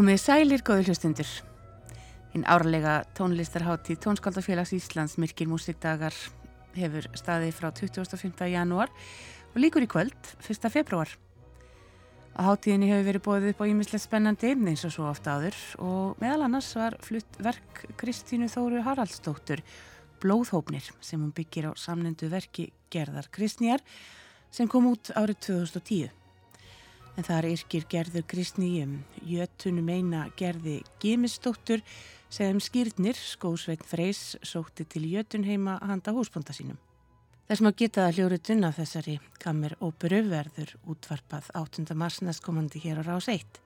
Komið sælir góður hlustundur. Hinn árlega tónlistarhátti Tónskaldafélags Íslands Myrkir Músikdagar hefur staðið frá 25. janúar og líkur í kvöld 1. februar. Á háttíðinni hefur verið bóðið upp á ímislegt spennandi eins og svo ofta áður og meðal annars var flutt verk Kristínu Þóru Haraldsdóttur Blóðhópnir sem hún byggir á samnendu verki Gerðar Kristnýjar sem kom út árið 2010 en þar yrkir gerður Kristni um jötunum eina gerði Gimistóttur sem skýrnir skósveit Freys sótti til jötunheima handa húsbonda sínum. Þess maður geta að hljóruðun af þessari kammer óperu verður útvarpað 8. mars næstkomandi hér á rás 1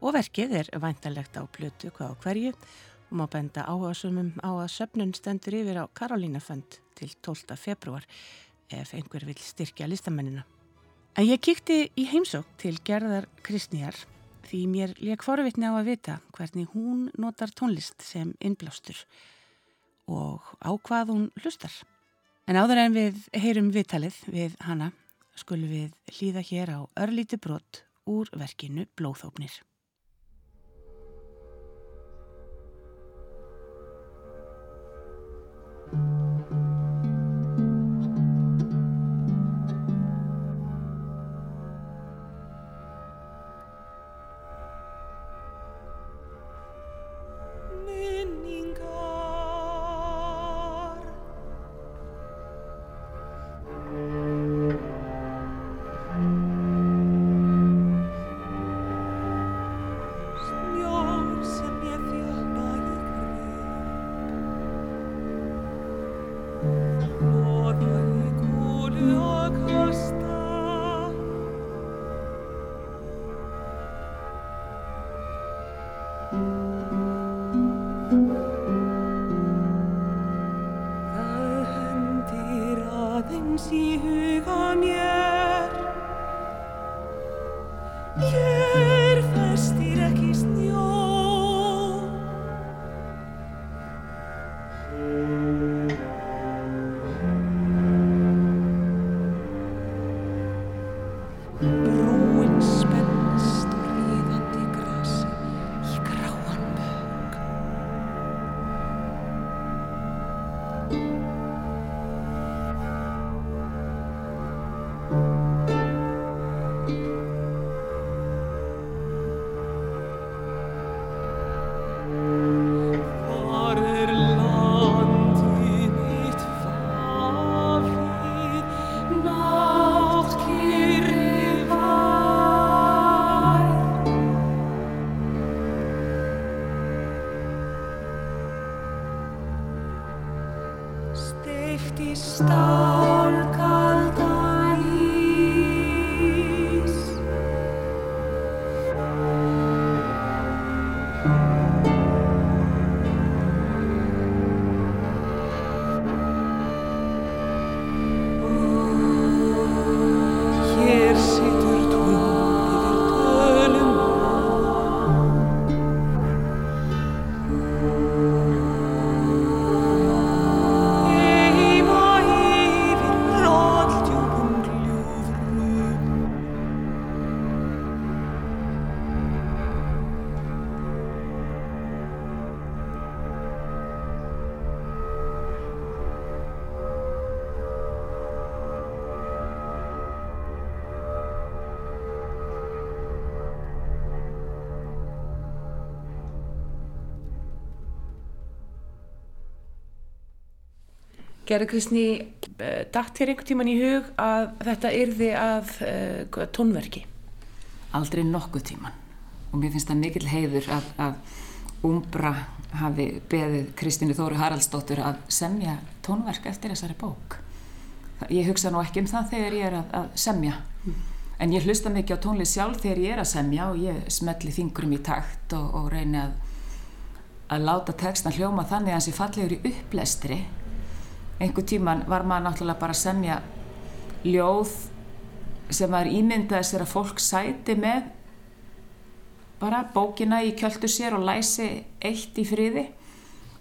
og verkið er væntalegt á blötu hvað á hverju og má benda áhersumum á að söpnun stendur yfir á Karolínafönd til 12. februar ef einhver vil styrkja listamennina. En ég kíkti í heimsók til gerðar Kristnýjar því mér leik forvitni á að vita hvernig hún notar tónlist sem innblástur og á hvað hún hlustar. En áður en við heyrum viðtalið við hana skulum við hlýða hér á örlíti brott úr verkinu Blóðhópnir. Lykt í stálk Gerður Kristni, eh, dætt þér einhvern tíman í hug að þetta yrði að uh, tónverki? Aldrei nokkuð tíman og mér finnst það mikill heiður að, að Umbra hafi beðið Kristínu Þóru Haraldsdóttur að semja tónverk eftir þessari bók. Ég hugsa nú ekki um það þegar ég er að, að semja mm. en ég hlusta mikið á tónlist sjálf þegar ég er að semja og ég smelli þingurum í takt og, og reyni að, að láta textan hljóma þannig að hans er fallegur í upplestri einhver tíman var maður náttúrulega bara að semja ljóð sem var ímyndað sér að fólk sæti með bara bókina í kjöldu sér og læsi eitt í friði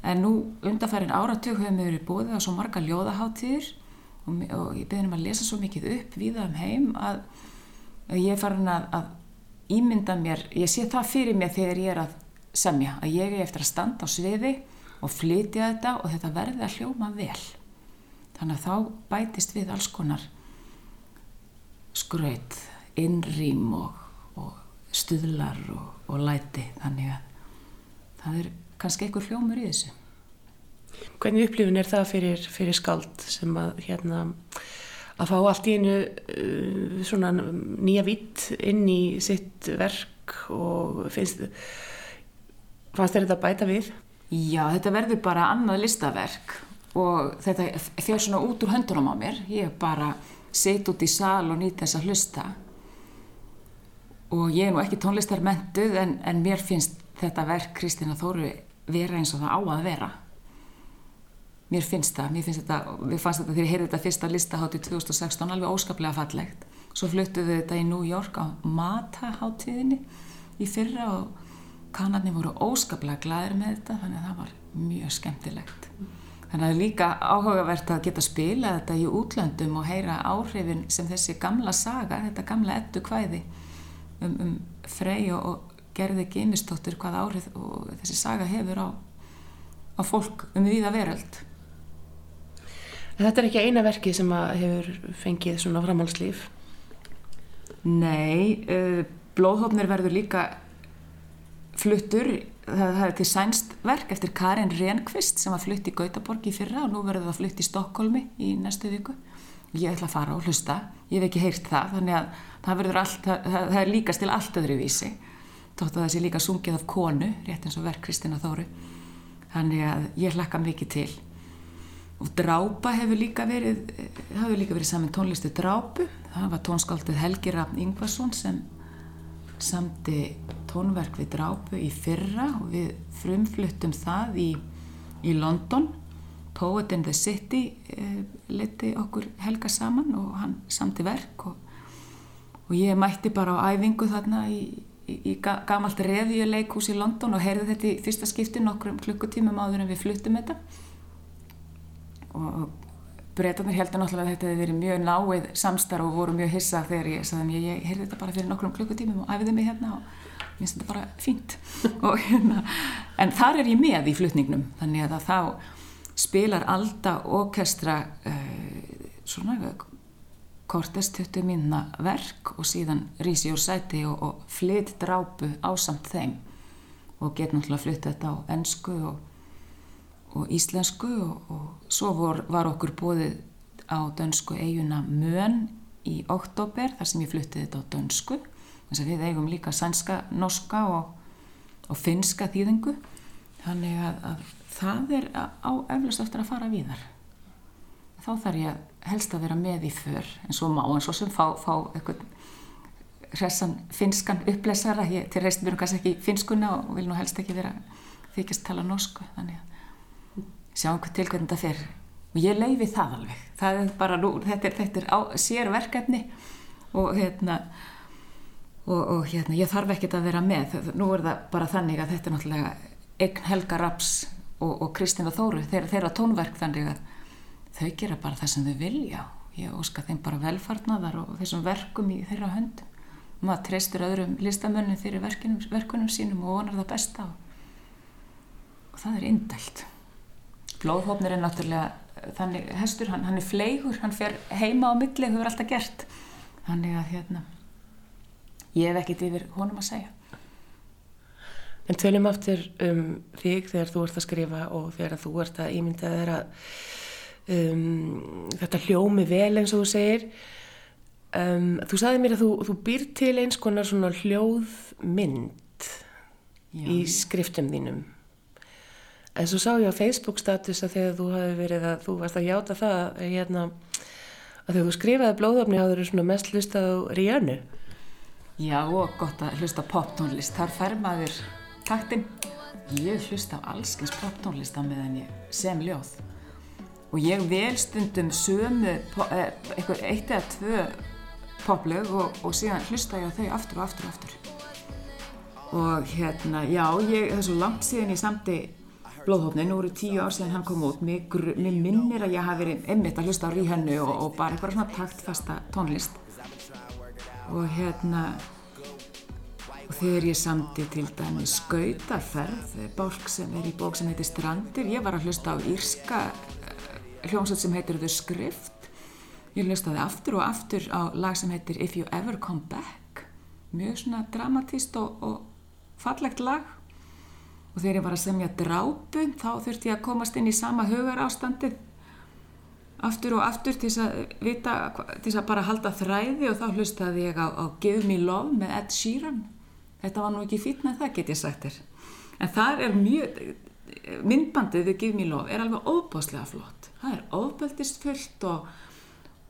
en nú undanfærin áratug hefur við verið búið á svo marga ljóðaháttíður og, og ég beðin um að lesa svo mikið upp viða um heim að, að ég er farin að, að ímynda mér, ég sé það fyrir mér þegar ég er að semja, að ég er eftir að standa á sviði og flytja þetta og þetta verði að hljóma vel. Þannig að þá bætist við alls konar skraut, innrým og, og stuðlar og, og læti. Þannig að það er kannski einhver hljómur í þessu. Hvernig upplifin er það fyrir, fyrir skald sem að hérna að fá allt í einu uh, svona nýja vitt inn í sitt verk og finnst fannst þér þetta bæta við? Já, þetta verður bara annað listaverk og þetta þjóð svona út úr höndunum á mér ég bara set út í sal og nýt þess að hlusta og ég er nú ekki tónlistarmentuð en, en mér finnst þetta verk Kristina Þóru vera eins og það á að vera mér finnst það, mér finnst þetta, við fannst þetta þegar ég heyrði þetta fyrsta listahátt í 2016 alveg óskaplega fallegt. Svo fluttuðu við þetta í New York á Mata-háttíðinni í fyrra og kannarnir voru óskaplega glæðir með þetta þannig að það var mjög skemmtilegt. Þannig að það er líka áhugavert að geta spila þetta í útlöndum og heyra áhrifin sem þessi gamla saga, þetta gamla ettu kvæði um, um frey og, og gerði gemistóttur hvað áhrif og þessi saga hefur á, á fólk um viða veröld. Þetta er ekki eina verki sem hefur fengið svona framhalslíf? Nei, uh, Blóðhófnir verður líka fluttur, það, er til sænst verk eftir Karin Rehnqvist sem var flutt í Gautaborg í fyrra og nú verður það flutt í Stokkólmi í næstu viku. Ég ætla að fara og hlusta, ég hef ekki heyrt það, þannig að það, allt, það, það er líkast til allt öðru vísi. Tótt að það sé líka sungið af konu, rétt eins og verk Kristina Þóru. Þannig að ég hlakka mikið til og drápa hefur líka verið hefur líka verið saman tónlistu drápu það var tónskáldið Helgi Rafn Ingvarsson sem samti tónverk við drápu í fyrra og við frumfluttum það í, í London. Poet in the City eh, leti okkur Helga saman og hann samti verk og, og ég mætti bara á æfingu þarna í, í, í gamalt revíuleikús í London og heyrði þetta í fyrsta skipti nokkrum klukkutímum áður en við fluttum þetta. Og breytanir heldur náttúrulega að þetta hefði verið mjög náið samstarf og voru mjög hissa þegar ég sagði mér ég heyrði þetta bara fyrir nokkrum klukkutímum og æfiði mig hérna. og finnst þetta bara fínt. Og hérna en þar er ég með í flutningnum þannig að þá spilar alltaf orkestra uh, svona kortest 20 minna verk og síðan rísi úr sæti og, og flytt drápu ásamt þeim. Og get náttúrulega flytta þetta á ennsku og og íslensku og, svo vor, var okkur bóðið á dönsku eiguna Mön í oktober þar sem ég fluttið þetta á dönsku þess að við eigum líka sænska, norska og, og finska þýðingu. Þannig að, að það er á eflust eftir að fara víðar. Þá þarf ég helst að vera með í för en svo má en svo sem fá, fá eitthvað hressan finskan upplesara. Ég, til reist mér kannski ekki finskuna og vil nú helst ekki vera þykist tala norsku þannig að sjáum hvað til hvernig þetta fer. Og ég leifi það alveg. Það er bara nú, þetta er, þetta er á, sér verkefni og hérna og, og hérna ég þarf ekkert að vera með. Nú er það bara þannig að þetta er náttúrulega eign Helga Raps og, og Kristina Þóru, þeir, þeirra tónverk þannig að þau gera bara það sem þau vilja. Ég óska þeim bara velfarnaðar og þessum verkum í þeirra höndum. Maður treystur öðrum listamönnum fyrir verkunum, verkunum sínum og vonar það besta og það er indælt. Blóðhófnir er náttúrulega þannig hestur, hann, hann er fleigur hann fer heima á milli, hefur alltaf gert. Þannig að hérna ég hef ekkert yfir honum að segja En tölum aftur um þig þegar þú ert að skrifa og þegar þú ert að ímynda þeirra um, þetta hljómi vel eins og þú segir um, þú sagði mér að þú, þú býr til eins konar svona hljóðmynd Já. í skriftum þínum En svo sá ég á Facebook status að þegar þú hafi verið að þú varst að hjáta það hérna, að þegar þú skrifaði blóðöfni hafður þú mest hlustað á Rihannu. Já og gott að hlusta poptónlist. Þar fær maður taktinn. Ég hlusta á allskins poptónlist á meðan ég sem ljóð. Og ég vel stundum sömu, eh, eitthvað eitt eða tvö poplög og, og síðan hlusta ég á þau aftur og aftur og aftur. Og hérna, já, ég, það er svo langt síðan ég samti blóðhófnin, nú eru tíu ár síðan hann kom út mér, mér minnir að ég hafi verið einmitt að hlusta á ríhennu og, og bara eitthvað svona taktfasta tónlist og hérna og þegar ég samti til dæmi skautaferð, bálk sem er í bók sem heitir Strandir, ég var að hlusta á írska eh, hljómsveit sem heitir The Script, ég hlustaði aftur og aftur á lag sem heitir If You Ever Come Back, mjög svona dramatíst og, og fallegt lag. Og þegar ég var að semja drápu þá þurfti ég að komast inn í sama hugar ástandið aftur og aftur til þess að vita, til þess að bara halda þræði og þá hlustaði ég á, á Give Me Love með Ed Sheeran. Þetta var nú ekki fít með það get ég sagt þér. En það er mjög myndbandið við Give Me Love er alveg óbáslega flott. Það er ofbeldist fullt og,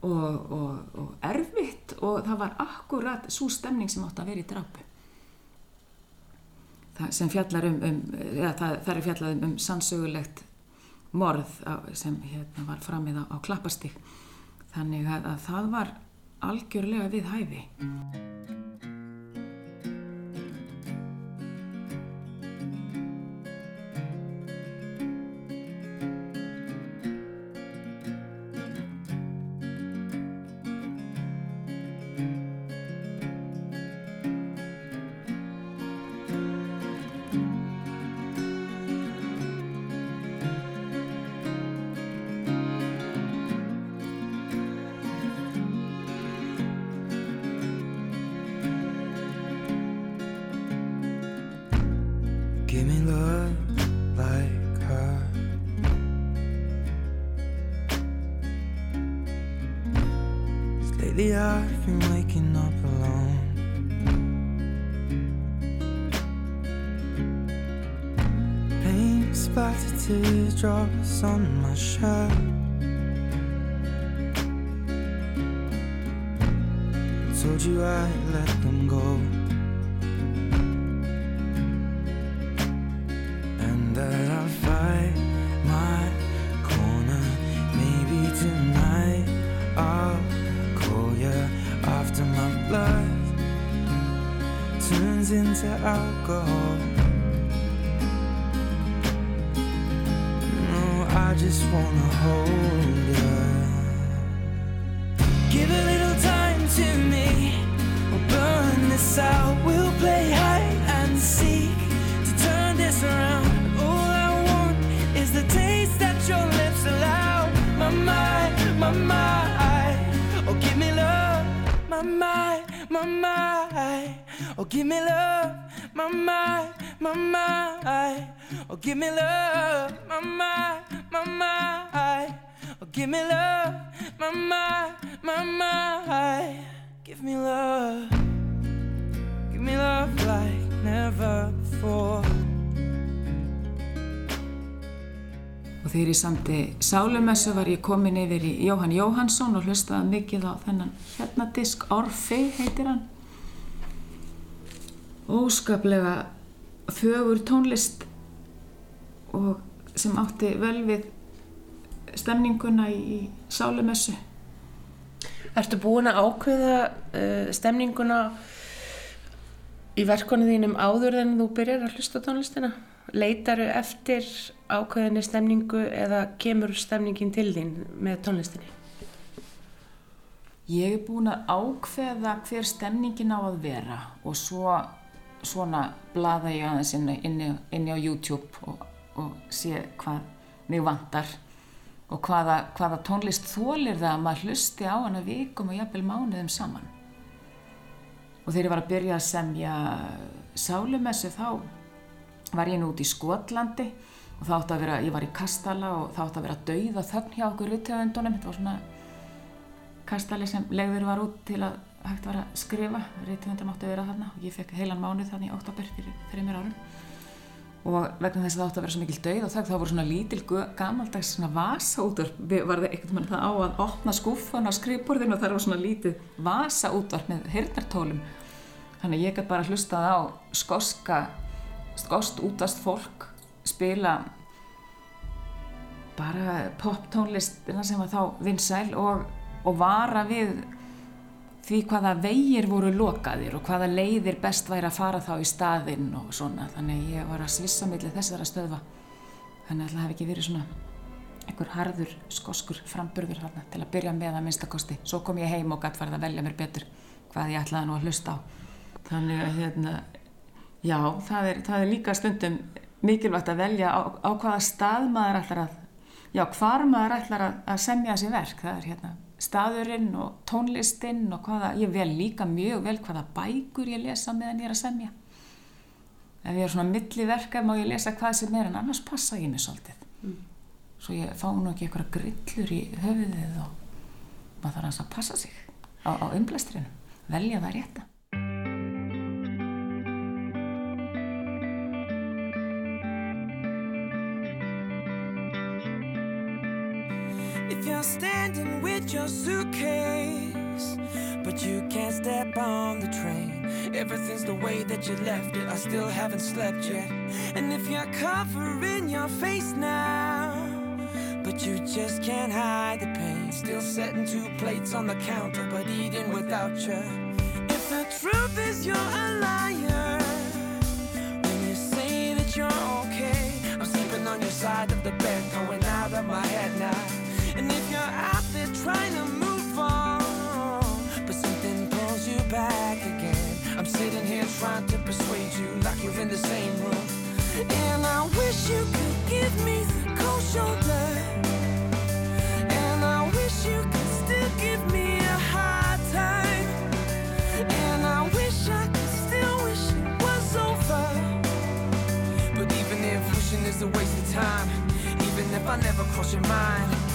og, og, og erfitt og það var akkurat svo stemning sem átt að vera í drapu það sem fjallar um, um eða, það, það er fjallað um, um sannsögulegt morð sem hérna, var framið á, á klappastík þannig að, að það var algjörlega við hæfi like her. Lately I've been waking up alone. Pain splattered teardrops on my shirt. Told you I let them go. Into alcohol. No, I just wanna hold you. Give a little time to me. We'll burn this out. We'll play hide and seek to turn this around. All I want is the taste that your lips allow. My mind, my mind. Oh, give me love. My mind, my mind. Oh, give me love. Oh, give me love. My mind. Oh, give me love, my mind. Give me love, give me love like never before. Og þegar ég samti Sálumessu var ég komin yfir í Jóhann Jóhansson og hlustaði mikið á þennan hérna disk Orfei heitir hann. Óskaplega fögur tónlist og sem átti vel við stemninguna í sálumessu Ertu búin að ákveða uh, stemninguna í verkonu þínum áður en þú byrjar að hlusta tónlistina? Leitaru eftir ákveðinni stemningu eða kemur stemningin til þín með tónlistinni? Ég er búin að ákveða hver stemningin á að vera og svo svona blaða ég aðeins inni, inni, inni á YouTube og og sé hvað mig vantar og hvaða, hvaða tónlist þólir það að maður hlusti á hana vikum og jafnvel mánuðum saman. Og þegar ég var að byrja að semja sálumessu þá var ég nú út í Skotlandi og þá átti að vera, ég var í Kastala og þá átti að vera dauð og þögn hjá okkur rittöðundunum, þetta var svona Kastali sem legður var út til að hægt var að skrifa, rittöðundum átti að vera þarna og ég fekk heilan mánuð þannig í oktober fyrir, fyrir mér árum og vegna þess að það átti að vera svo mikil dauð og það voru svona lítil gamaldags svona vasa útvarp. Var það ekkert með það á að opna skúfan á skrifborðinu og það var svona lítið vasa útvarp með hirnartólum þannig ég gæti bara hlustað á skoska skost útast fólk spila bara poptónlist sem var þá vinsæl og, og vara við því hvaða vegir voru lokaðir og hvaða leiðir best væri að fara þá í staðinn og svona. Þannig ég var að svissa millir þessara stöðva. Þannig að það hef ekki verið svona einhver harður skoskur framburður þarna til að byrja með að minnstakosti svo kom ég heim og gætt farið að velja mér betur hvað ég ætlaði nú að hlusta á. Þannig að hérna Já, það er, það er líka stundum mikilvægt að velja á, á hvaða stað maður ætlar að, já, hvar maður ætlar að, að semja þessi verk. Það er hérna staðurinn og tónlistinn og hvaða, ég vel líka mjög vel hvaða bækur ég lesa meðan ég er að semja. Ef ég er svona milli verka má ég lesa hvað sem er en annars passa ég mig svolítið. Mm. Svo ég fá nú ekki eitthvað grillur í höfuðið og maður þarf að passa sig á, á umblæstrinu, velja það rétta. With your suitcase, but you can't step on the train. Everything's the way that you left it. I still haven't slept yet. And if you're covering your face now, but you just can't hide the pain. Still setting two plates on the counter, but eating without you. If the truth is you're a liar, trying to move on, but something pulls you back again, I'm sitting here trying to persuade you like you're in the same room. And I wish you could give me the cold shoulder. And I wish you could still give me a hard time. And I wish I could still wish it was over. But even if wishing is a waste of time, even if I never cross your mind.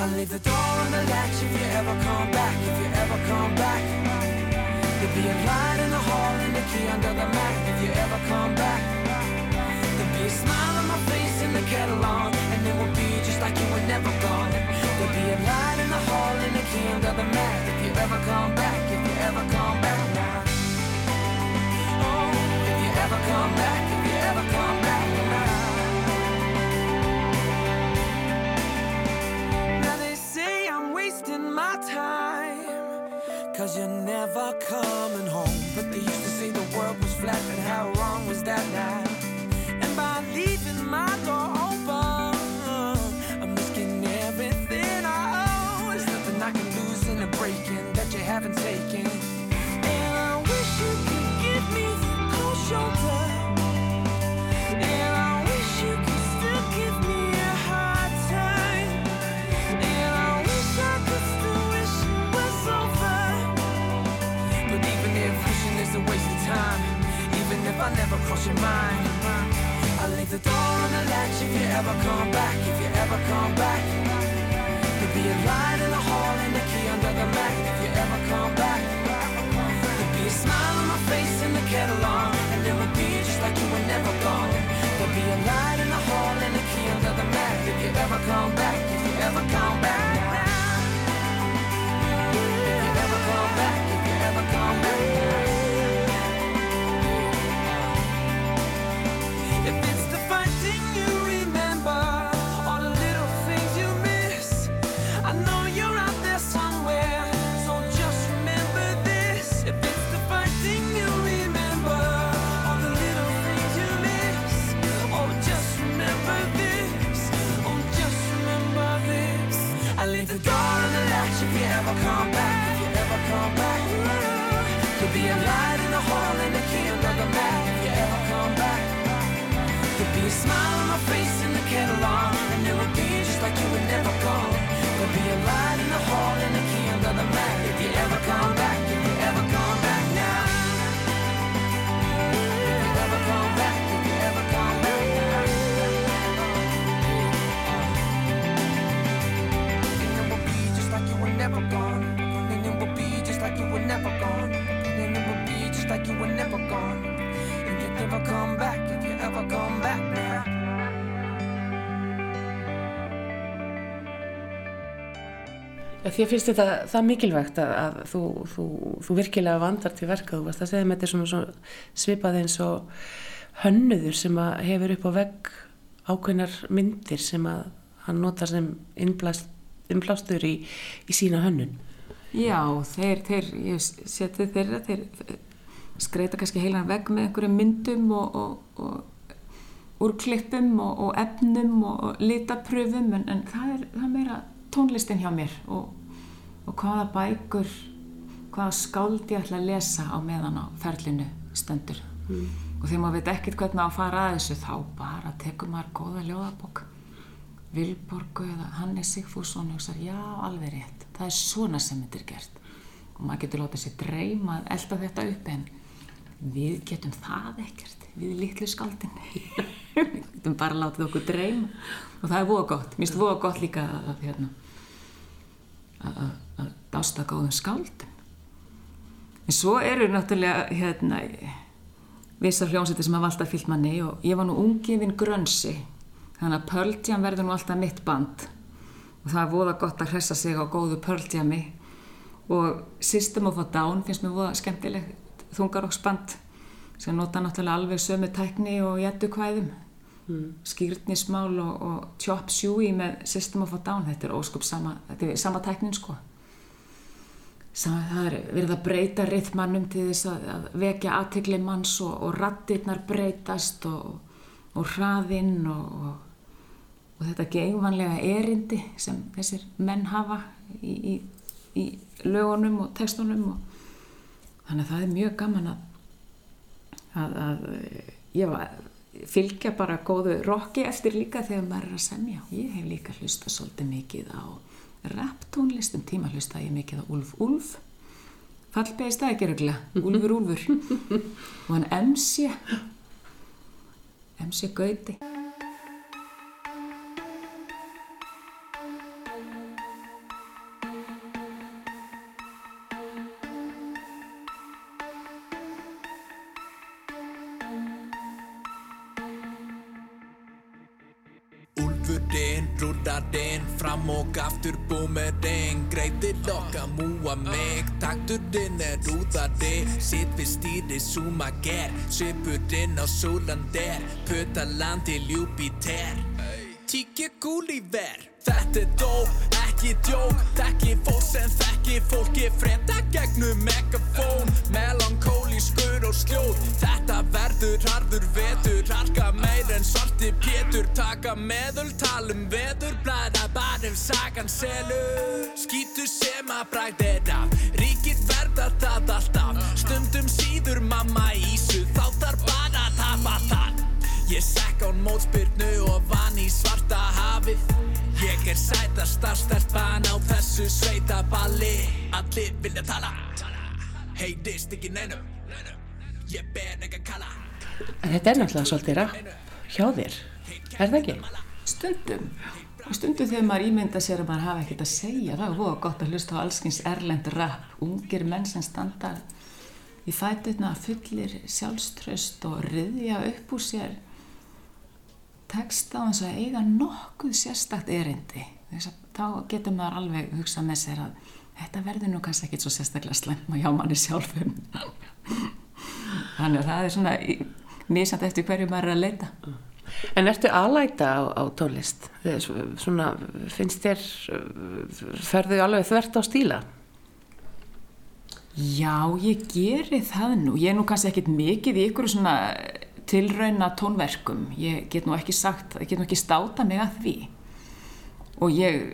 I'll leave the door on the latch if you ever come back, if you ever come back. There'll be a light in the hall and the key under the mat if you ever come back. There'll be a smile on my face and the kettle on, and it will be just like you were never gone. There'll be a light in the hall and the key under the mat if you ever come back, if you ever come back now. Oh, if you ever come back, if you ever come back Cause you're never coming home. But they used to say the world was flat And how wrong was that now? And by leaving my door open I'm risking everything I own There's nothing I can lose in a breaking That you haven't taken I never cross your mind. I'll leave the door on the latch if you ever come back, if you ever come back. There'll be a light in the hall and a key under the mat if you ever come back. There'll be a smile on my face and the kettle on, and it will be just like you were never gone. There'll be a light in the hall and a key under the mat if you ever come back, Því finnst þetta það mikilvægt að, að þú, þú, þú virkilega vandar til verka þú varst að segja með þetta svona, svona svipað eins og hönnuður sem hefur upp á vegg ákveðnar myndir sem að hann nota sem innblástur í, í sína hönnun. Já, þeir, þeir, ég seti þeirra, þeir skreita kannski heilan vegg með einhverjum myndum og, og, og úrklippum og, og efnum og litapröfum en, en það, er, það er meira tónlistin hjá mér og hvaða bækur, hvaða skáld ég ætla að lesa á meðan á ferlinu stendur. Mm. og þegar maður veit ekkert hvernig að fara að þessu þá bara tekur maður góða ljóðabokk Vilborgu eða Hannes Sigfússon og hugsa, já, alveg rétt það er svona sem þetta er gert og maður getur látað sér dreyma að elda þetta upp en við getum það ekkert við litlu skaldin við getum bara látað okkur dreyma og það er voða gott, mér finnst voða gott líka að hérna að dásta góðum skáldum. En svo eru náttúrulega hérna vissar hljómsætti sem hafa alltaf fyllt manni og ég var nú ungifinn grönsi þannig að Jam verður nú alltaf mitt band. Og það er voða gott að hressa sig á góðu Pearl Jami og System of a Down finnst mér voða skemmtileg þungarokksband sem nota náttúrulega alveg sömu tækni og jættu kvæðum mm. skýrtnismál og, og chop suey með System of a Down þetta er óskup sama, þetta er sama tæknin sko Sama, það er verið að breyta rithmannum til þess að, að vekja aðtegli manns og, og rattirnar breytast og, og hraðinn og, og þetta geigvanlega erindi sem þessir menn hafa í, í, í lögunum og textunum þannig að það er mjög gaman að, að, að ég var fylgja bara góðu rocki eftir líka þegar maður er að semja. Ég hef líka hlusta svolítið mikið á raptónlistum tíma hlusta ég mikið á Ulf Ulf fallbeigist það ekki regla Ulfur Ulfur og hann MC MC Gauti rúðarinn Fram og aftur búmerinn Greitir lokka múa mig Takturinn er rúðarinn Sitt við stýri súma ger Svipurinn á sólander Pötaland til Júpiter Tíkja Gulliver Þetta er dóp, ekki djók Þekki fólk sem þekki fólki Frenda gegnum megafón. Melankólískur og sljóð Þetta verður harður vetur. Harka meir en svarti pétur Taka meðul, talum veður. Blæða bara um sagan selur Skítur sem að bræðir af. Ríkir verða það alltaf Stundum síður mamma ísu. Þá þarf bara að tapa það Ég sekk án mótspyrnu og vann í svarta hafið Ég er sætasta stelpan á þessu sveitaballi. Allir vilja tala. Heyrist ekki neinum Ég ber nega kalla. En þetta er náttúrulega svolítið rapp hjá þér, er það ekki? Stundum. Og stundum þegar maður ímynda sér að maður hafa ekkert að segja það er hóða gott að hlusta á allskins erlend rapp ungir menn sem standa í fætutna fullir sjálfströst og riðja upp úr sér texta á þess að eiga nokkuð sérstakt erindi þá getur maður alveg hugsað með sér að þetta verður nú kannski ekkit svo sérstaklega slemma hjá manni sjálfum þannig að það er svona mísand eftir hverju maður er að leita En ertu aðlæta á, á tónlist? Svona, finnst þér ferðu alveg þvert á stíla? Já, ég geri það nú ég er nú kannski ekkit mikið í ykkur svona tilrauna tónverkum. Ég get nú ekki sagt, ég get nú ekki státa mig að því. Og ég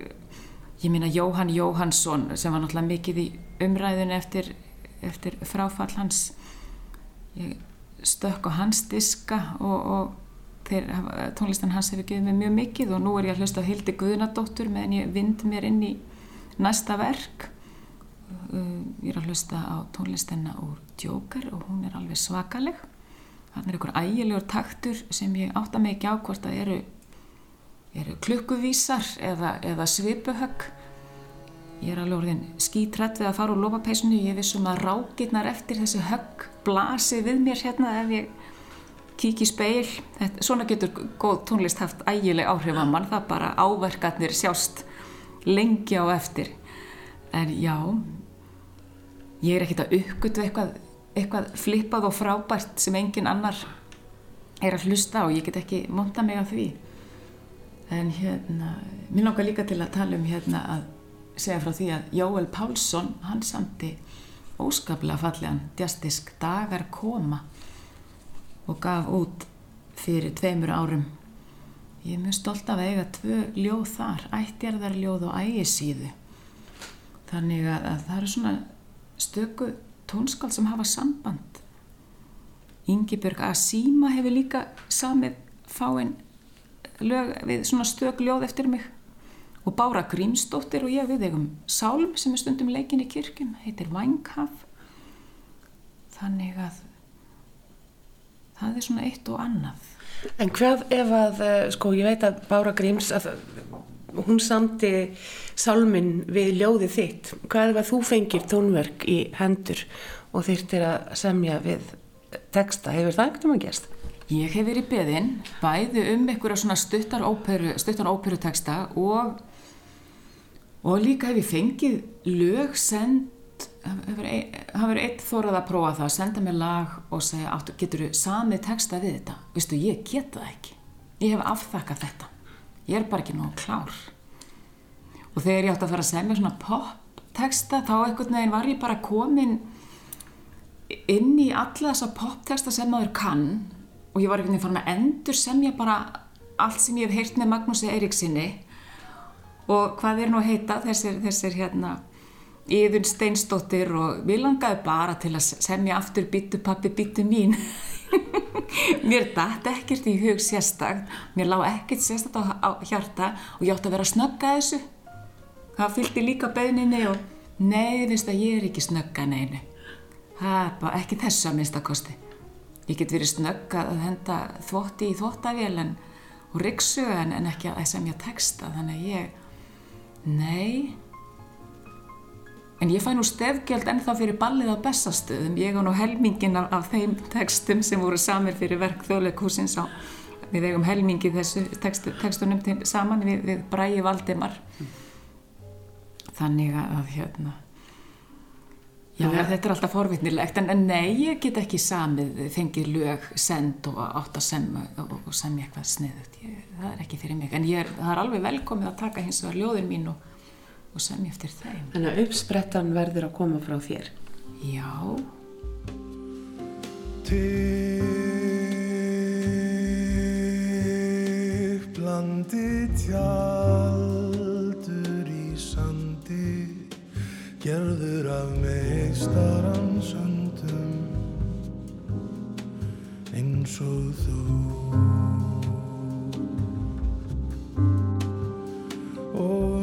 ég minna Jóhann Jóhannsson sem var náttúrulega mikið í umræðinu eftir, eftir fráfall hans. Ég stökk á hans diska og, og þeir, tónlistan hans hefur gefið mér mjög mikið og nú er ég að hlusta á Hildi Guðnadóttur meðan ég vind mér inn í næsta verk. Uh, ég er að hlusta á tónlistina úr Djókar og hún er alveg svakaleg þannig er einhver ægilegur taktur sem ég átta mig ekki á hvort að eru, eru klukkuvísar eða, eða svipuhögg. Ég er alveg orðin skítrætt við að fara úr lópapeisunni ég vissum að rákirnar eftir þessi högg blasi við mér hérna ef ég kík í speil Þetta, svona getur góð tónlist haft ægileg áhrif að mann. Það bara áverkarnir sjást lengi á eftir. En já ég er ekkert að uppgötu eitthvað eitthvað flippað og frábært sem engin annar er að hlusta og ég get ekki monta mig af því. En hérna mér langar líka til að tala um hérna að segja frá því að Jóel Pálsson hann samti óskaplega fallegan djastisk Dagar koma og gaf út fyrir tveimur árum. Ég er mjög stolt af að eiga tvö ljóð þar, ættjarðarljóð og ægisíðu. Þannig að, að það eru svona stöku tónskald sem hafa samband. Ingibjörg Asíma hefur líka samið fáinn lög við svona stök ljóð eftir mig. Og Bára Grímsdóttir og ég við eigum Sálm sem er stundum leikin í kirkjum, heitir Vanghaf þannig að það er svona eitt og annað. En hvað ef að, eh, sko, ég veit að Bára Gríms, að hún samti sálminn við ljóðið þitt. Hvað ef að þú fengir tónverk í hendur og þyrtir að semja við texta? Hefur það ekkert um að gerst? Ég hef verið beðinn bæði um einhverja svona stuttar óperu, stuttar óperuteksta og, og líka hef ég fengið lög send, það verið eitt þórað að prófa það, senda mér lag og segja, getur þú samið teksta við þetta? Vistu, ég geta það ekki. Ég hef afþakkað þetta. Ég er bara ekki nógu klár. Og þegar ég átti að fara að semja svona pop teksta, þá einhvern veginn var ég bara komin inn í alla þessa popteksta sem maður kann. Og ég var einhvern veginn farin að endur semja bara allt sem ég hef heyrt með Magnúsi Eiríksinni og hvað er nú að heita þessir, þessir hérna Íðun Steinstóttir og við langaði bara til að semja aftur býtu pappi býtu mín mér dætt ekkert í hug sérstakt. Mér lág ekkert sérstakt á, á hjarta og ég átti að vera að snögga þessu. Það fylgdi líka beðninni og nei, viðst að ég er ekki snögga neinu. Það er bara ekki þessu að minnstakosti ég get verið snögga að henda þvotti í þvottavél og en, en ekki að semja texta þannig að ég nei En ég fæ nú stefgjöld ennþá fyrir ballið á bestastöðum. Ég á nú helmingin af, af þeim textum sem voru samir fyrir verk þjóðleikúsins á, við eigum helmingi þessu textu, textunum til, saman við, við Bræi Valdimar. Þannig að hérna, já ja. þetta er alltaf forvitnilegt en, en nei, ég get ekki samið, fengið lög, send og átt að semja og, og semja eitthvað sniðut. Ég, það er ekki fyrir mig. En er, það er alveg velkomið að taka hins vegar ljóðin mín og og semja eftir þeim. Þannig að uppsprettan verður að koma frá þér. Já. Tipplandi tjaldur í sandi gerður af meistarans höndum eins og þú og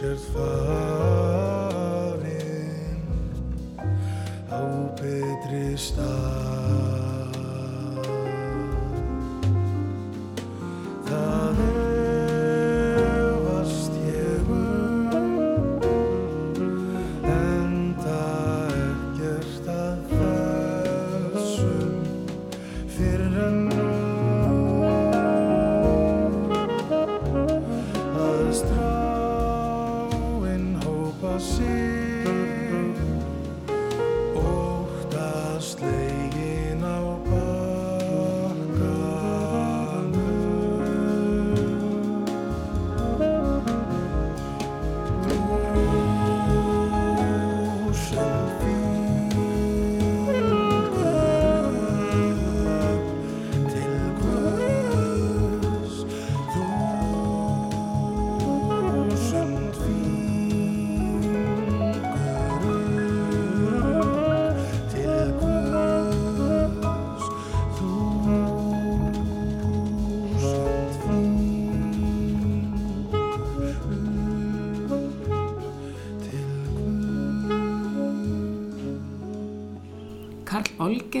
sért farin. Á betri stað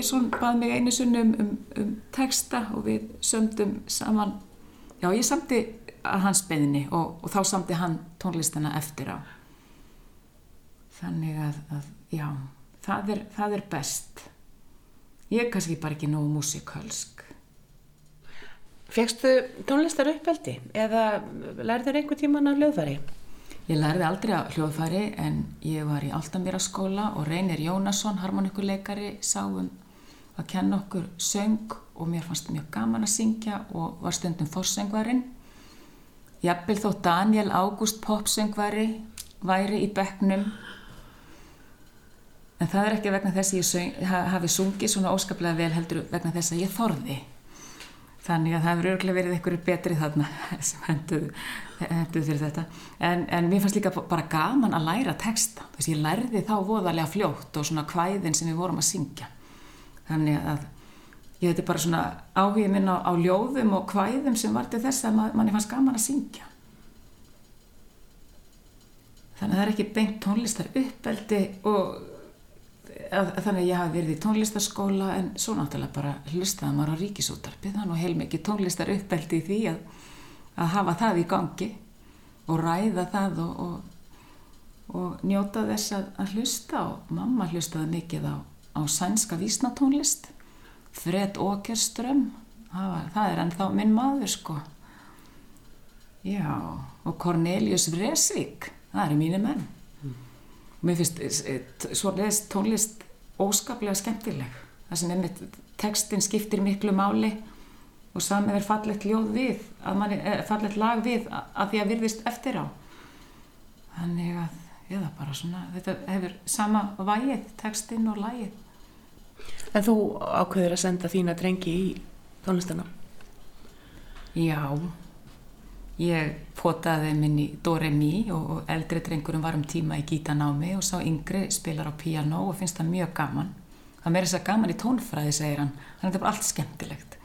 Olgesson bað mig einu sunni um, um, um texta og við sömdum saman, já ég samti að hans beðinni og, og þá samti hann tónlistina eftir á. Þannig að, að já, það er, það er best. Ég er kannski bara ekki nógu músikalsk. Fegstu tónlistar uppeldi eða lærður einhver tíman á hljóðfæri? Ég lærði aldrei að hljóðfæri en ég var í Altamýra skóla og Reynir Jónasson, harmonikuleikari, sáum að kenna okkur söng og mér fannst mjög gaman að syngja og var stundum forsöngvarinn. Jafnvel þó Daniel Ágúst popsöngvari væri í bekknum en það er ekki vegna þess að ég söng, ha- hafi sungið svona óskaplega vel heldur vegna þess að ég þorði. þannig að það hefur örgulega verið einhverju betri þarna sem henduð, henduð fyrir þetta en, en mér fannst líka bara gaman að læra texta þess að ég lærði þá voðalega fljótt og svona kvæðin sem við vorum að syngja þannig að ég þetta bara svona áhugið minn á, á ljóðum og kvæðum sem var til þess að man, manni fannst gaman að syngja. Þannig að það er ekki beint tónlistar uppeldi og að, þannig að ég hafi verið í tónlistarskóla en svo náttúrulega bara hlustaði maður á ríkisútarpið þannig að heilmikið tónlistar uppeldi í því að, að hafa það í gangi og ræða það og, og, og njóta þess að, að hlusta og mamma hlustaði mikið á, á sænska vísnatónlist. Fred Åkerström það, það er ennþá minn maður sko. Já og Cornelius Vreeswijk það eru mínu menn. Mér finnst eh, svoleiðis tónlist óskaplega skemmtileg. Það sem einmitt textin skiptir miklu máli og samið er fallet ljóð við manni, eh, fallet lag við að því að virðist eftir á. Þannig að eða bara svona þetta hefur sama vægið textin og lagið En þú ákveður að senda þína drengi í tónlistana? Já Ég potaði minn í Doremi og eldri drengurum var um tíma í gítanámi og sá yngri spilar á piano og finnst það mjög gaman. Það meiri þess að gaman í tónfræði, segir hann. Þannig að þetta er bara allt skemmtilegt.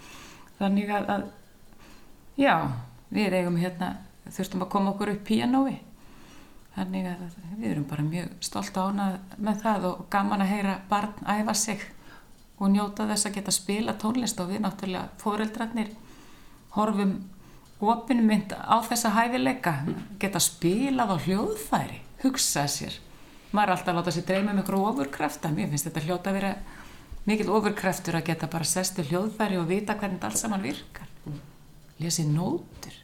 Þannig að, að já, við eigum hérna, þurftum að koma okkur upp pianói. Þannig að við erum bara mjög stolt ánað með það og gaman að heyra barn æfa sig og njóta þess að geta spila tónlist og við náttúrulega fóreldrarnir horfum opinmynd á þessa hæfileika geta spilað á hljóðfæri hugsað sér. Maður er alltaf að láta sér dreyma um ykkur ofurkrafta mér finnst þetta hljóta að vera mikil ofurkraftur að geta bara sestu hljóðfæri og vita hvernig alls saman virkar. Lesið nótur.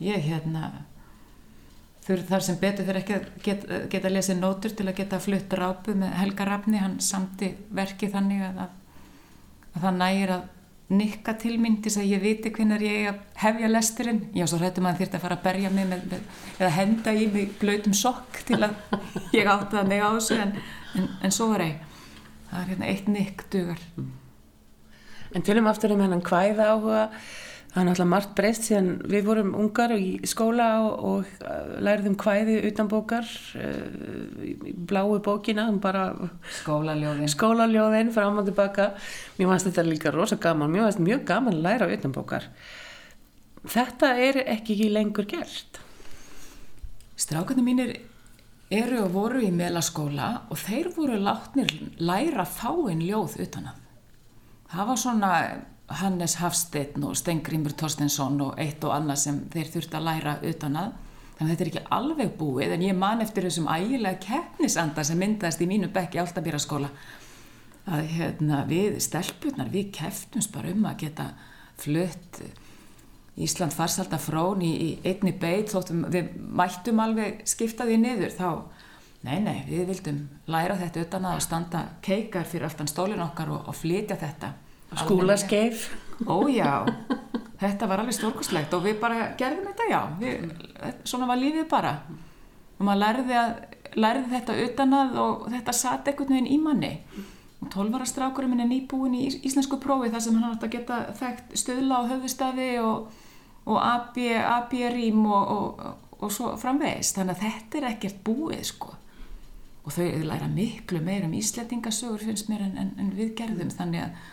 Ég hérna þar sem betur fyrir ekki að geta, geta lesið nótur til að geta flutt rápu með Helga Rafni, hann samti verki þannig að, að það nægir að nikka til mín til þess að ég viti hvernig ég hefja lesturinn. Já, svo hrættum að það þurfti að fara að berja mig með, með, eða henda í mig blöytum sokk til að ég átta mig á þessu en, en, en svo var ég. Það er hérna eitt nikk dugar. En tölum aftur um hennan hvæða áhuga það er náttúrulega margt breyst síðan við vorum ungar í skóla og, og uh, læriðum hvæði utan bókar uh, bláu bókina skólaljóðin. skólaljóðin fram og tilbaka mér finnst þetta líka rosa gaman. Mér finnst mjög gaman að læra utan bókar. Þetta er ekki lengur gert. Strákarnir mínir eru og voru í melaskóla og þeir voru látnir læra fáinn ljóð utan að. Það var svona Hannes Hafstein og Stengrimur Torstensson og eitt og annað sem þeir þurft að læra utan að. Þannig að þetta er ekki alveg búið en ég man eftir þessum ægilega keppnisanda sem myndaðist í mínu bekki áltabýraskóla að hérna, við stelpunar, við keftumst bara um að geta flutt Ísland farsalda frón í, í einni beit þóttum við mættum alveg skiptaði niður. Þá nei, nei, við vildum læra þetta utan að standa keikar fyrir alltaf stólin okkar og, og flytja þetta skúlaskeif ójá, þetta var alveg stórkustlegt og við bara gerðum þetta já. Við, svona var lífið bara. Og maður lærði, að, lærði þetta utanað og þetta satt einhvern veginn í manni. Og tólvarastrákurinn minn er nýbúin í íslensku prófi þar sem hann átt að geta þekkt stöðla á höfustafi og, og AB-rým og, og, og svo framvegist þannig að þetta er ekkert búið sko. Og þau læra miklu meir um íslettingasögur finnst mér en, en, en við gerðum. Þannig að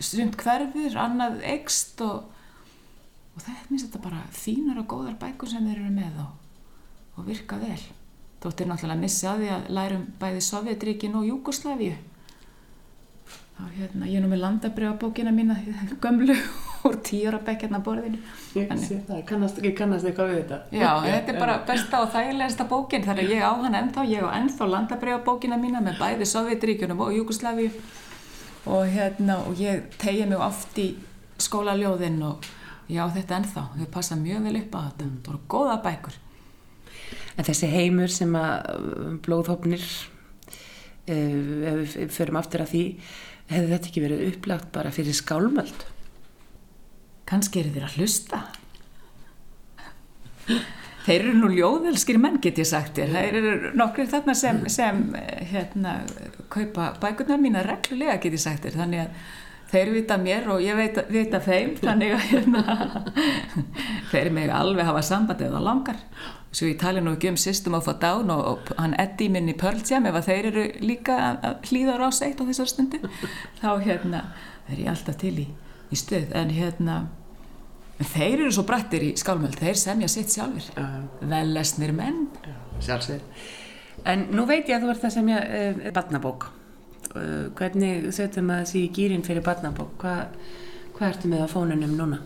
sumt hverfur, annað ekst og, og það minnst þetta bara fínar og góðar bækur sem þeir eru með og, og virka vel. Þóttir náttúrulega að missa að því að lærum bæði Sovjetríkin og Júkoslavíu þá hérna ég er nú með landabrjábókina mína gömlu úr tíura bekkjarna borðinu. Ég sé það, kannast, ég kannast eitthvað við þetta. Já, já þetta er bara besta og þægilegasta bókin þar er ég á hann ennþá, ég á ennþá landabrjábókina mína með bæði Sovjetríkinum og Júkoslavíu og hérna og ég tegja mig oft í skólaljóðin og já þetta ennþá, þau passa mjög vel upp á þetta. Mm. það voru góða bækur. En þessi heimur sem að um, blóðhopnir uh, ef við förum aftur að því hefði þetta ekki verið upplagt bara fyrir skálmöld? Kanski eru þeir að hlusta Þeir eru nú ljóðelskir menn get ég sagt þér. Þeir eru nokkur þarna sem, sem hérna, kaupa bækurnar mína reglulega get ég sagt þér. Þannig að þeir vita mér og ég veit, vita þeim þannig að hérna, þeir mig alveg hafa samband eða langar svo ég tali nú ekki um System of a Down og, og hann Eddie minni Pearl Jam ef að þeir eru líka að hlýða á seitt á þessar stundu þá hérna er ég alltaf til í, í stuð en hérna þeir eru svo brættir í skálmöld þeir semja sitt sjálfur Já. vel lesnir menn Sjálfsveit. En nú veit ég að þú ert að semja uh, barnabók. Uh, hvernig setjum maður þessi gýrin fyrir barnabók? Hva, hvað ertu með á fónunum núna?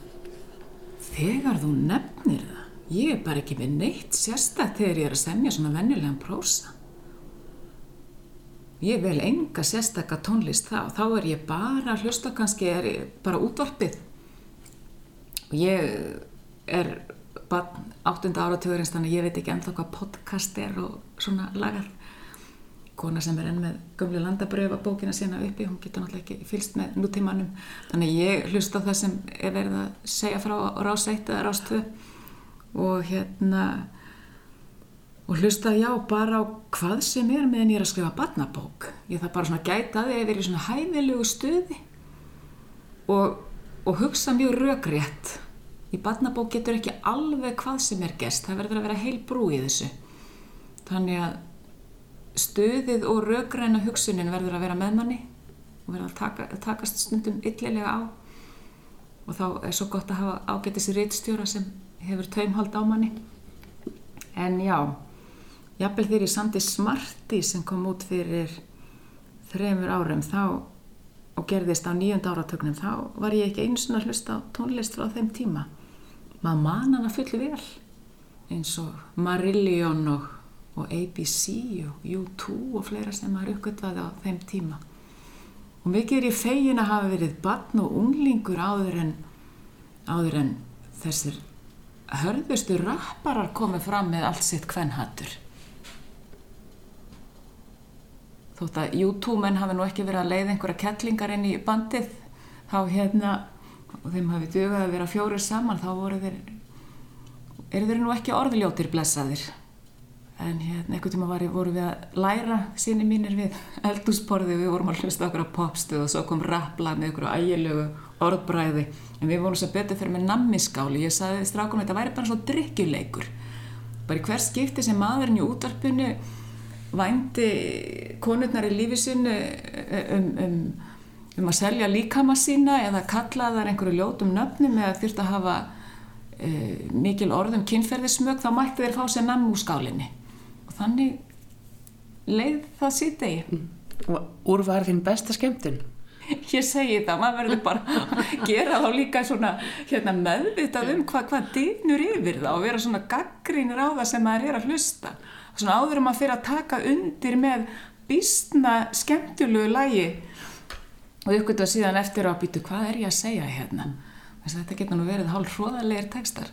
Þegar þú nefnir það, ég er bara ekki með neitt sérstætt þegar ég er að semja svona venjulegan prósa. Ég vel enga sérstakka tónlist þá, þá er ég bara að hlusta kannski er bara útvarpið. Og ég er bara áttunda áratugurins þannig að ég veit ekki ennþá hvað podcast er og svona lagar. Kona sem er enn með gömlu landabröfa bókina sína uppi, hún getur náttúrulega ekki fylst með nútímanum. Þannig ég hlusta á það sem er verið að segja frá rás 1 eða rás 2 og hérna og hlusta já bara á hvað sem er meðan ég er að skrifa barnabók. Ég þarf bara svona að gæta að ég verið í svona hæfilegu stuði og, og hugsa mjög rökrétt. Í barnabók getur ekki alveg hvað sem er gest, það verður að vera heil brú í þessu. Þannig að stuðið og rökræna hugsunin verður að vera með manni og verður að taka, takast stundum illilega á. Og þá er svo gott að hafa ágætis rítstjóra sem hefur taumhald á manni. En já jafnvel þegar ég samti Smarty sem kom út fyrir þremur árum þá og gerðist á nýjönda áratögnum þá var ég ekki eins og að hlusta á tónlist frá þeim tíma maður man hana fullu vel. Eins og Marillion og, og ABC og U2 og fleira sem maður uppgötvaði á þeim tíma. Og mikið er ég fegin að hafa verið barn og unglingur áður en áður en þessir hörðustu rapparar komið fram með allt sitt kvennhattur þótt að U2 menn hafi nú ekki verið að leiða einhverja kettlingar inn í bandið þá hérna og þeim hafi dugað að vera fjórir saman þá voru þeir eru þeir nú ekki orðljótir blessaðir. En hérna einhvern tíma var, voru við að læra síni mínir við eldúsborði við vorum að hlusta okkur á popstuð og svo kom rappla með okkur á ægilegu orðbræði en við vorum svo betur fyrir með nammiskáli. Ég sagði strákum þetta væri bara svo drikkjuleikur bara hver skipti sem maðurinn í útvarpinu vændi konurnar í lífi sinu um, um, um að selja líkama sína eða kalla þar einhverju ljótum nöfnum eða þurft að hafa uh, mikil orðum kynferðismög þá mætti þeir fá sér namm úr skálinni. Og þannig leið það síðdegi Og úr var þín besta skemmtun? ég segi það, maður verður bara að gera þá líka svona hérna, meðvitað um hvað, hvað dýnur yfir það og vera svona gaggrínir á það sem maður er að hlusta. Svona áður um að fyrir að taka undir með býstna skemmtulegu lægi og uppgötu að síðan eftir á að býtu hvað er ég að segja hérna? Þess að þetta getur nú verið hálf hróðalegir textar.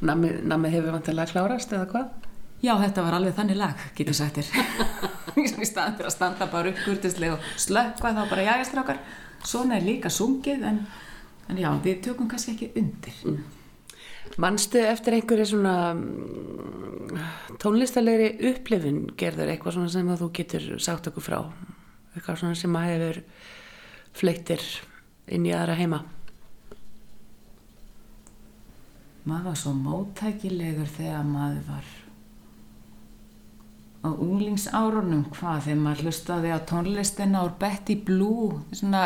Namið, namið hefur vantilega klárast eða hvað? já þetta var alveg þannig lag getur þér. Í staðan fyrir að standa bara upp kurtislega og slökka þá bara jægastrákar svona er líka sungið en, en já við tökum kannski ekki undir. Manstu eftir einhverju svona mm, tónlistalegri upplifun gerður? Eitthvað svona sem þú getur sagt okkur frá? Eitthvað svona sem að hefur fleittir inn í aðra heima. Maður var svo móttækilegur þegar maður var á unglingsárunum hvað þegar maður hlustaði á tónlistina úr Betty Blue svona,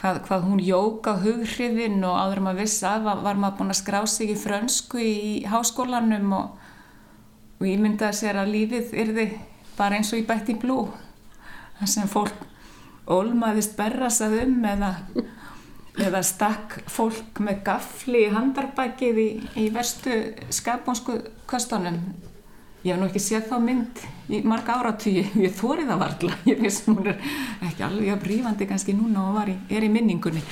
hvað, hvað hún jóka hughrifin og áður maður vissi að var, var maður búin að skrá sig í frönsku í háskólanum og, og ímyndaði sér að lífið yrði bara eins og í Betty Blue þar sem fólk ólmaðist berrasað um eða eða stakk fólk með gafli í handarbakið í, í verstu skaponsku köstunum. Ég hef nú ekki séð þá mynd í marga áratugi, ég þóri það varla. Ég finnst hún er ekki alveg brífandi kannski núna og í, er í minningunni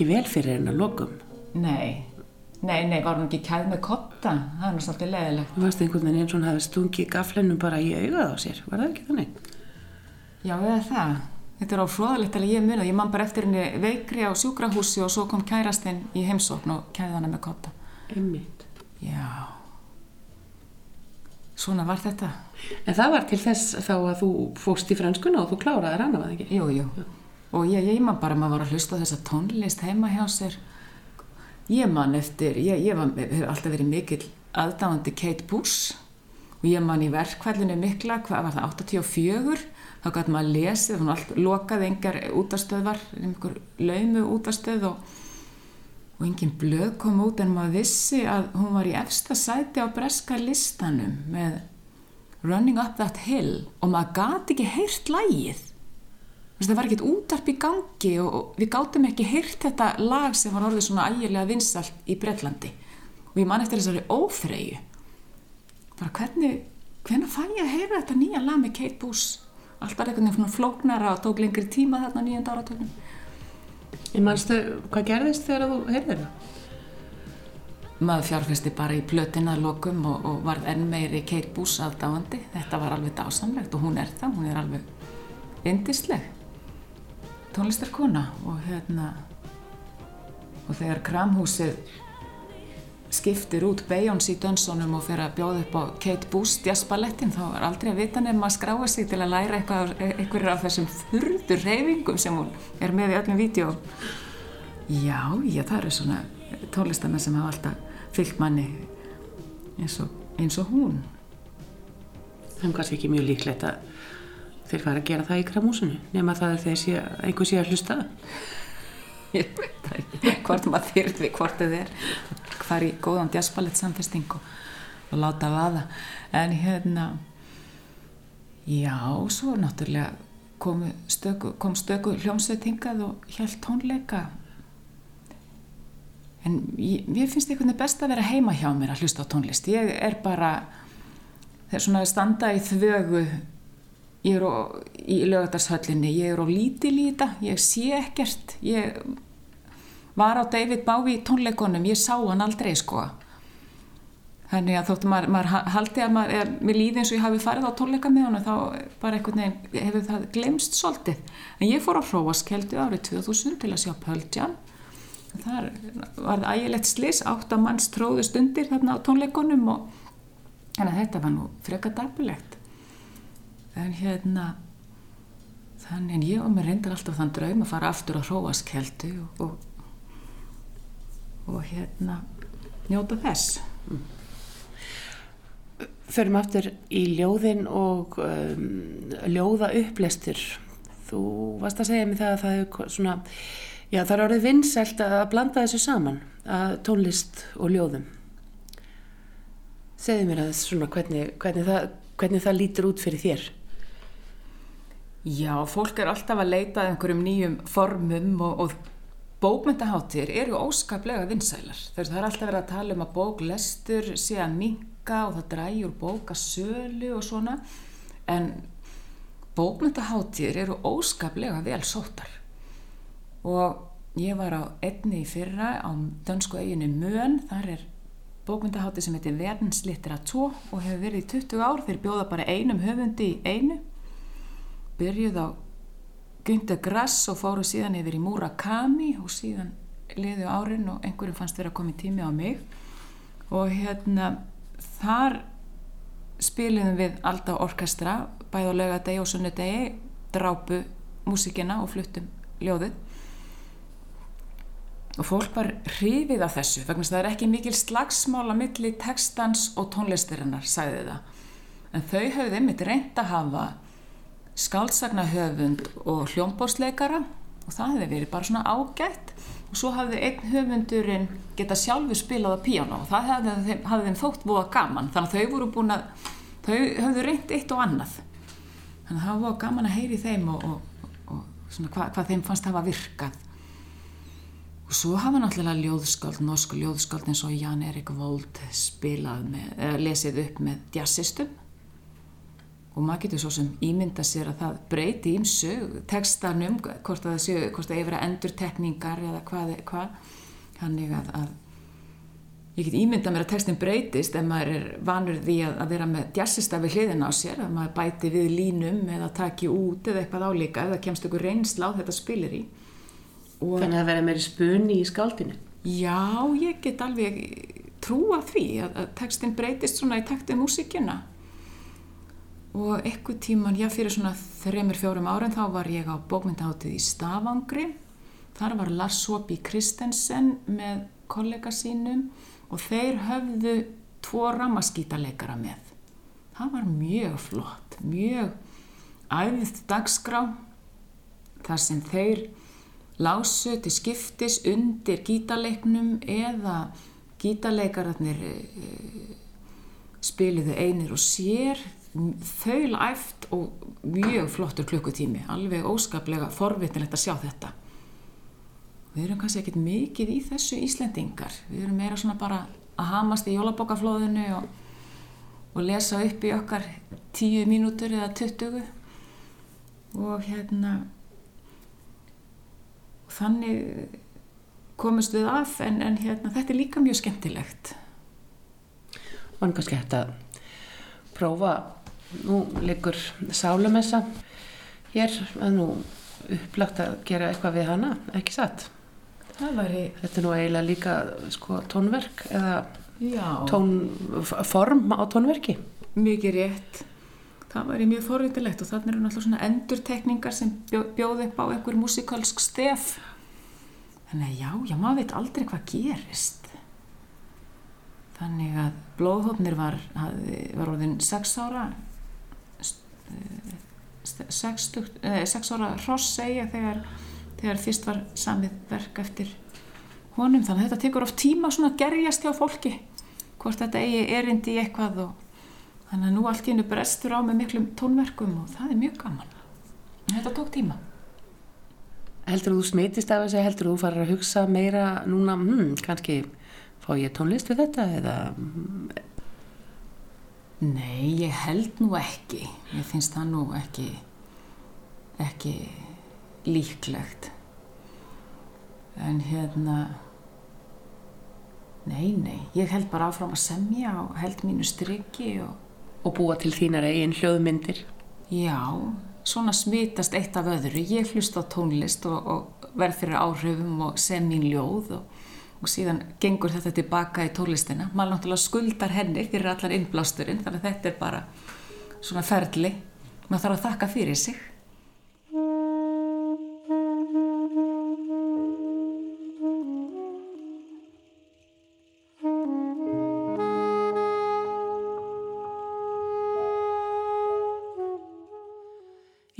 ekki vel fyrir hennar lokum. Nei, nei, nei, var hún ekki kæð með kotta? Það er nú svolítið leðilegt. Þú veist einhvern veginn eins og hún hafi stungið gaflennum bara í augað á sér, var það ekki þannig? Já, eða það. Þetta er á fróðalegt að ég muni. Ég man bara eftir henni veikri á sjúkrahúsi og svo kom kærastinn í heimsókn og kæði hana með kotta. Einmitt. Já. Svona var þetta. En það var til þess þá að þú fókst í franskuna og þú kláraði hana, var það ekki? Jú, jú. Og ég, ég man bara, maður var að hlusta þessa tónlist heima hjá sér. Ég man eftir, ég, ég var, hef alltaf verið mikill aðdáðandi Kate Bush og ég man í verkvællinu mikla, hvað var það, 84, þá gæti maður lesið, hún alltaf lokaði engar útastöðvar, einhver laumu útastöð og, og engin blöð kom út en maður vissi að hún var í efsta sæti á breska listanum með Running Up That Hill og maður gati ekki heyrt lægið. Það var ekkert útarp í gangi og, við gátum ekki heyrt þetta lag sem var orðið svona ægilega vinsalt í Breitlandi og ég man eftir þessari ófreyju bara hvernig hvernig fæ ég að heyra þetta nýja lag með Kate Bush? Alltaf einhvern veginn svona flóknara og tók lengri tíma þarna nýjönda áratögnum En mannstu, hvað gerðist þegar þú heyrðir það? maður fjárfesti bara í plötina lokum og, og varð enn meiri Kate Bush aðdáandi. Þetta var alveg dásamlegt og hún er það hún er alveg indisleg tónlistarkona og hérna og þegar Kramhúsið skiptir út Beyoncé Dunsonum og fyrir að bjóða upp á Kate Bush jazzballettin þá er aldrei að vita nefn að skráa sig til að læra eitthvað, eitthvað af þessum þurrdur reyfingum sem hún er með í öllum vídeo já, já, það eru svona tónlistamenn sem hafa alltaf fyllt manni eins og, eins og hún. Það er kannski ekki mjög líklegt að þeir fara að gera það í kramúsinu nema það að þeir sé, einhver sé að hlusta ég veit það ekki. Hvort maður þyrði hvort þið er. Hvar í góðan jazzballett samfesting og, og láta vaða. En hérna já, svo náttúrulega kom stöku, stöku hljómsveit hingað og hjælt tónleika. En ég, ég finnst einhvern veginn best að vera heima hjá mér að hlusta á tónlist. Ég er bara þegar svona standa í þvögu ég er á, í lögatarshallinni ég er á lítil í þetta ég sé ekkert ég var á David Bowie tónleikonum ég sá hann aldrei sko. Þannig að þóttu maður, maður haldi að maður er með líði eins og ég hafi farið á tónleika með hann þá bara einhvern veginn hefur það glemst svolítið. En ég fór á Hróaskeldu árið 2000 til að sjá Jam. Þar var það ægilegt slis átt að manns tróðust undir þarna á tónleikonum og þannig að þetta var nú freka darbulegt en hérna þannig en ég og mér reyndar alltaf þann draum að fara aftur á Hróaskeldu og, og og hérna njóta þess. Förum aftur í ljóðin og um, ljóða upplestur þú varst að segja mér það að það er svona já það er orðið vinsælt að blanda þessu saman að tónlist og ljóðum. Segðu mér að svona hvernig, hvernig, það, hvernig það lítur út fyrir þér Já, fólk er alltaf að leita einhverjum nýjum formum og, og bókmyndaháttir eru óskaplega vinsælar. Það er alltaf verið að tala um að bóklestur sé að minka og það dræjur bókasölu og svona en bókmyndaháttir eru óskaplega vel sótar og ég var á einni í fyrra á dönsku eiginu Mön, þar er bókmyndahátti sem heitir Verdenslitteratúr og hefur verið í 20 ár þeir bjóða bara einum höfundi í einu byrjuð á Günter Grass og fóru síðan yfir í Murakami og síðan liðu árin og einhverjum fannst koma í tími á mig. Og hérna þar spiliðum við alltaf orkestra bæð á laugadegi og sunnudegi drápu músikina og fluttum ljóðið. Og fólk var hrifið af þessu vegna það er ekki mikil slagsmála milli textans og tónlistirinnar sagði það. En þau hafði einmitt reynd að hafa skálsagnahöfund og hljómbórsleikara og það hefði verið bara svona ágætt. Og svo hafði einn höfundurinn geta sjálfu spilað á píjánu og það hafði hafði þeim þótt búa gaman. Þannig að þau voru búin að þau hafðu reynd eitt og annað. Þannig að það var gaman að heyri þeim og, og, og svona hva, hvað þeim fannst hafa virkað. Og svo hafa náttúrulega ljóðskáld, norsku ljóðskáld eins og Jan Erik Vold spilað með, lesið upp með jazzistum og maður getur svo sem ímynda sér að það breyti ímsu textanum, hvort að það séu hvort að endur tekningar eða hvað, hvað. þannig að, að ég get ímynda mér að textin breytist ef maður er vanur því að, að vera með jazzista við hliðin á sér að maður bæti við línum eða taki út eða eitthvað álíka eða kemst ykkur reynsla á þetta spilir í. Og Þannig að verður meiri spunni í skáldinu. Já, ég get alveg trúa því að, að textin breytist svona í takti músikina og ekkur tíman, já fyrir svona þreymur fjórum árin þá var ég á bókmyndaháttið í Stavangri þar var Lars Sopi Kristensen með kollega sínum og þeir höfðu tvo ramaskítaleikara með. Það var mjög flott mjög æðið dagskrá þar sem þeir lásu til skiptis undir gítaleiknum eða gítaleikaraðnir e, eh, spiliðu einir og sér þauðlæft og mjög flottur klukkutími alveg óskaplega forvitinlegt að sjá þetta. Við erum kannski ekkit mikið í þessu Íslendingar. Við erum meira svona bara að hamast í jólabokaflóðinu og, og lesa upp í okkar tíu mínútur eða tuttugu. Og hérna og þannig komist við af en, en hérna þetta er líka mjög skemmtilegt. Man kannski hægt að prófa nú liggur sálumessa hér að nú upplagt að gera eitthvað við hana, ekki satt? Væri... þetta er nú eiginlega líka sko, tónverk eða tónform á tónverki. Mikið rétt. Það væri mjög forvitilegt og þannig eru náttúrulega svona endurtekningar sem bjó, bjóð upp á einhver musikalsk stef. Þannig að já, já, maður veit aldrei hvað gerist. Þannig að blóðhófnir var, var orðin 6 ára 6 eh, ára hross segja þegar, þegar fyrst var samið verk eftir honum. Þannig að þetta tekur oft tíma að gerjast hjá fólki hvort þetta eigi erindi í eitthvað og þannig að nú allt í hennu brestur á með miklum tónverkum og það er mjög gaman. Þetta tók tíma. Heldur þú smitist af þessu? Heldur þú farir að hugsa meira núna hmm, kannski fá ég tónlist við þetta eða Nei, ég held nú ekki. Ég finnst það nú ekki, ekki líklegt. En hérna, nei, nei, ég held bara áfram að semja og held mínu strikki og... Og búa til þínar eigin hljóðmyndir? Já, svona smitast eitt af öðru. Ég hlust á tónlist og, og verð fyrir áhrifum og sem mín ljóð og og síðan gengur þetta tilbaka í tónlistina. Maður náttúrulega skuldar henni fyrir allar innblásturinn þannig að þetta er bara svona ferli. Maður þarf að þakka fyrir sig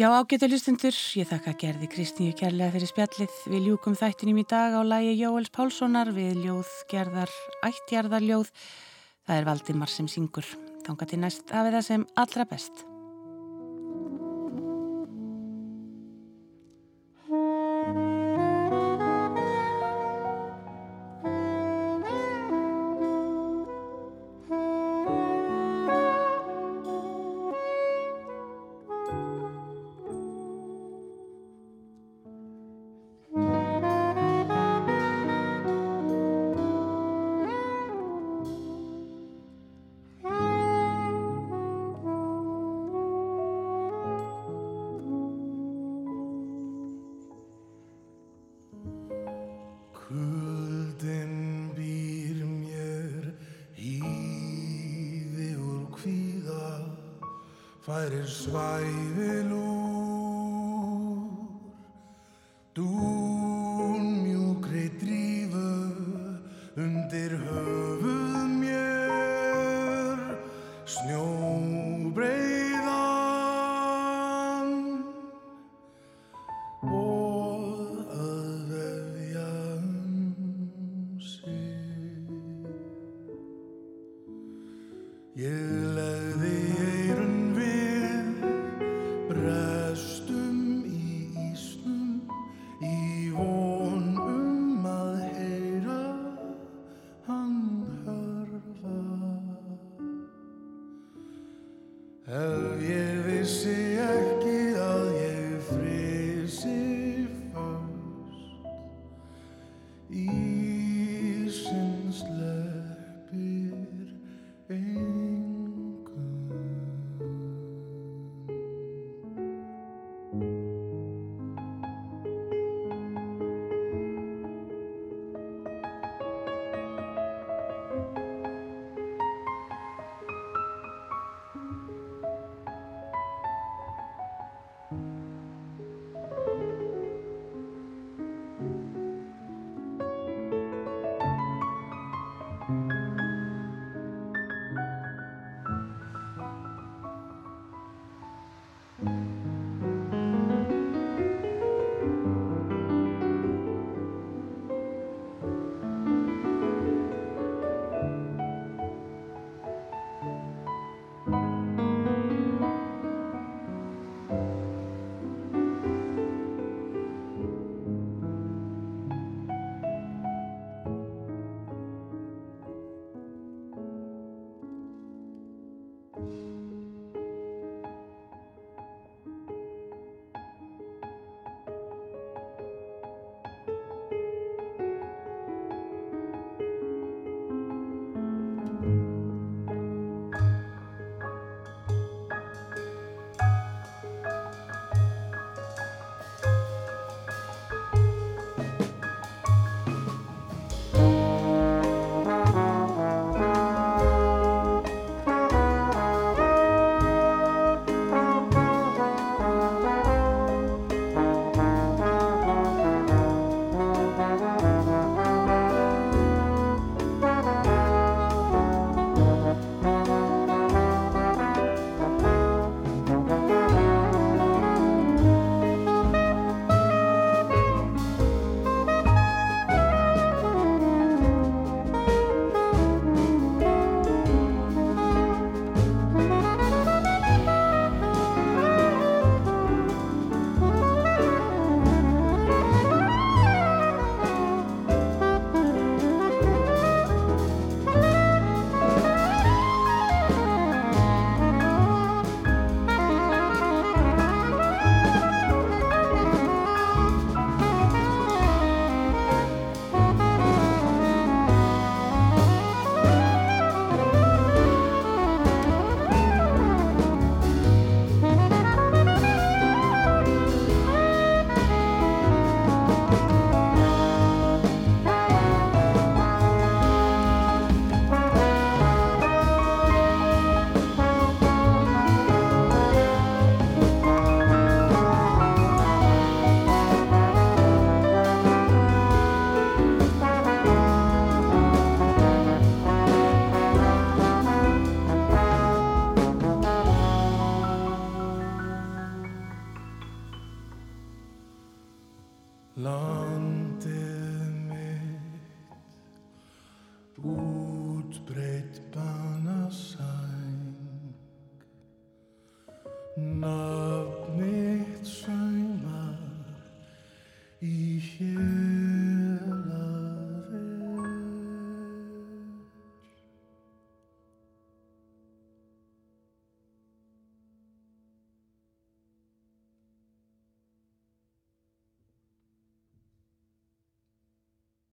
Já, ágættu hlustundur, ég þakka gerði Kristínu kærlega fyrir spjallið. Við ljúkum þættinum í dag á lægi Jóels Pálssonar við ljóð gerðar ættjarðarljóð. Það er Valdimar sem syngur. Þánga til næst af það sem allra best. verir svæfil